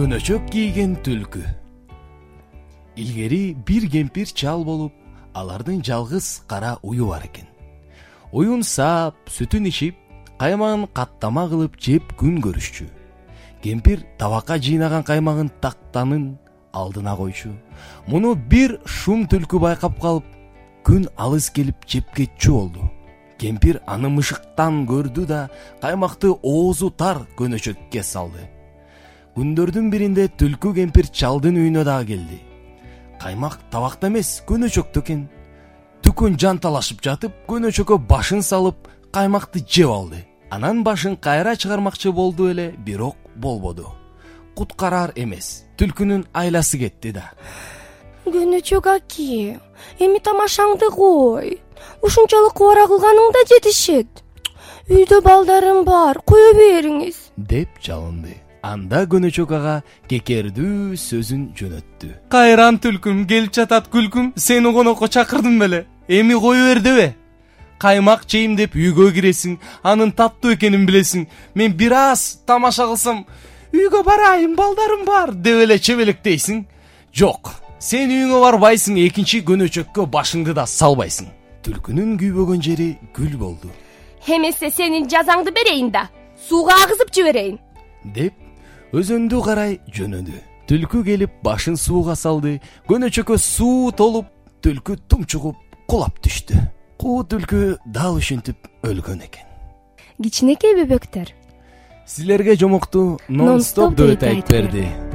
көнөчөк кийген түлкү. Илгери бир кемпир чал болуп алардын жалгыз кара ую бар экен. Уюн саап сүтүн ичип каймагын каттама кылып жеп күн көрүшчү. Кемпир табакка жыйнаган каймагын тактанын алдына койчу. Муну бир шум түлкү байкап калып күн алыс келип жеп кетчү болду. Кемпир аны мышыктан көрдү да каймакты оозу тар көнөчөккө салды күндөрдүн биринде түлкү кемпир чалдын үйүнө дагы келди. Каймак табакта эмес көнөчөктө экен. Дүкөн жанталашып жатып көнөчөккө башын салып каймакты жеп алды. Анан башын кайра чыгармакчы болду эле бирок болбоду. Куткараар эмес түлкүнүн айласы кетти да. Көнөчөк аке эми тамашаңды кой. Ушунчалык убара кылганың да жетишет. Үйдө балдарым бар кое бериңиз? Деп жалынды анда көнөчөк ага кекердүү сөзүн жөнөттү. Кайран түлкүм келип жатат күлкүм сени конокко чакырдым беле. Эми кое бер дебе каймак жейм деп үйгө киресиң анын таттуу экенин билесиң. Мен бир аз тамаша кылсам үйгө барайын балдарым бар деп эле чебелектейсиң. Жок сен үйүңө барбайсың экинчи көнөчөккө башыңды да салбайсың. Түлкүнүн күйбөгөн жери гүл болду. Эмесе сенин жазаңды берейин да сууга агызып жиберейин. Деп өзөндү карай жөнөдү. Түлкү келип башын сууга салды. Көнөчөккө суу толуп түлкү тумчугуп кулап түштү. Куу түлкү дал ушинтип өлгөн экен. Кичинекей бөбөктөр? Силерге жомокту нон стоп дуэти айтып берди